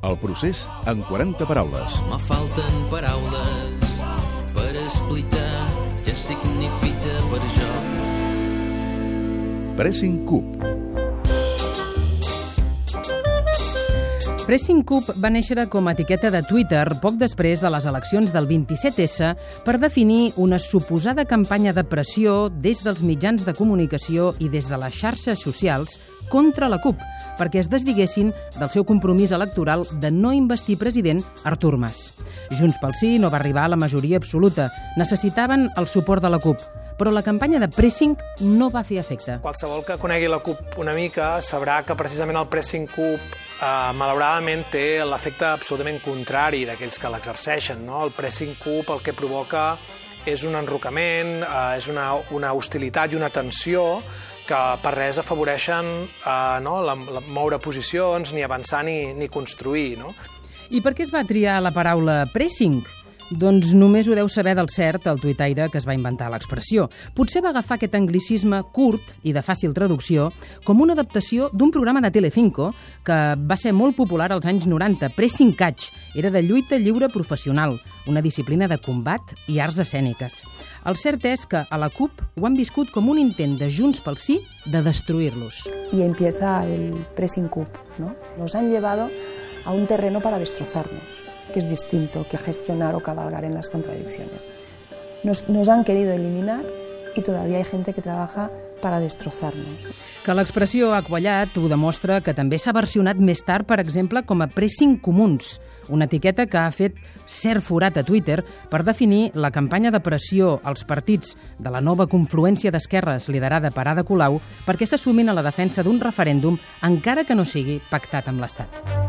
El procés en 40 paraules. Me falten paraules per explicar què significa per jo. Pressing Cup. Pressing Cup va néixer com a etiqueta de Twitter poc després de les eleccions del 27S per definir una suposada campanya de pressió des dels mitjans de comunicació i des de les xarxes socials contra la CUP, perquè es desdiguessin del seu compromís electoral de no investir president Artur Mas. Junts pel Sí no va arribar a la majoria absoluta. Necessitaven el suport de la CUP però la campanya de pressing no va fer efecte. Qualsevol que conegui la CUP una mica sabrà que precisament el pressing CUP eh, malauradament té l'efecte absolutament contrari d'aquells que l'exerceixen. No? El pressing CUP el que provoca és un enrocament, eh, és una, una hostilitat i una tensió que per res afavoreixen eh, no, la, la, moure posicions, ni avançar ni, ni construir. No? I per què es va triar la paraula pressing? Doncs només ho deu saber del cert el tuitaire que es va inventar l'expressió. Potser va agafar aquest anglicisme curt i de fàcil traducció com una adaptació d'un programa de Telecinco que va ser molt popular als anys 90, Pressing Catch. Era de lluita lliure professional, una disciplina de combat i arts escèniques. El cert és que a la CUP ho han viscut com un intent de Junts pel Sí de destruir-los. Y empieza el pressing CUP, ¿no? Nos han llevado a un terreno para destrozarnos que es distinto que gestionar o cabalgar en las contradicciones. Nos, nos han querido eliminar y todavía hay gente que trabaja para destrozarnos. Que l'expressió ha quallat ho demostra que també s'ha versionat més tard, per exemple, com a Pressing Comuns, una etiqueta que ha fet cert forat a Twitter per definir la campanya de pressió als partits de la nova confluència d'esquerres liderada per Ada Colau perquè s'assumin a la defensa d'un referèndum encara que no sigui pactat amb l'Estat.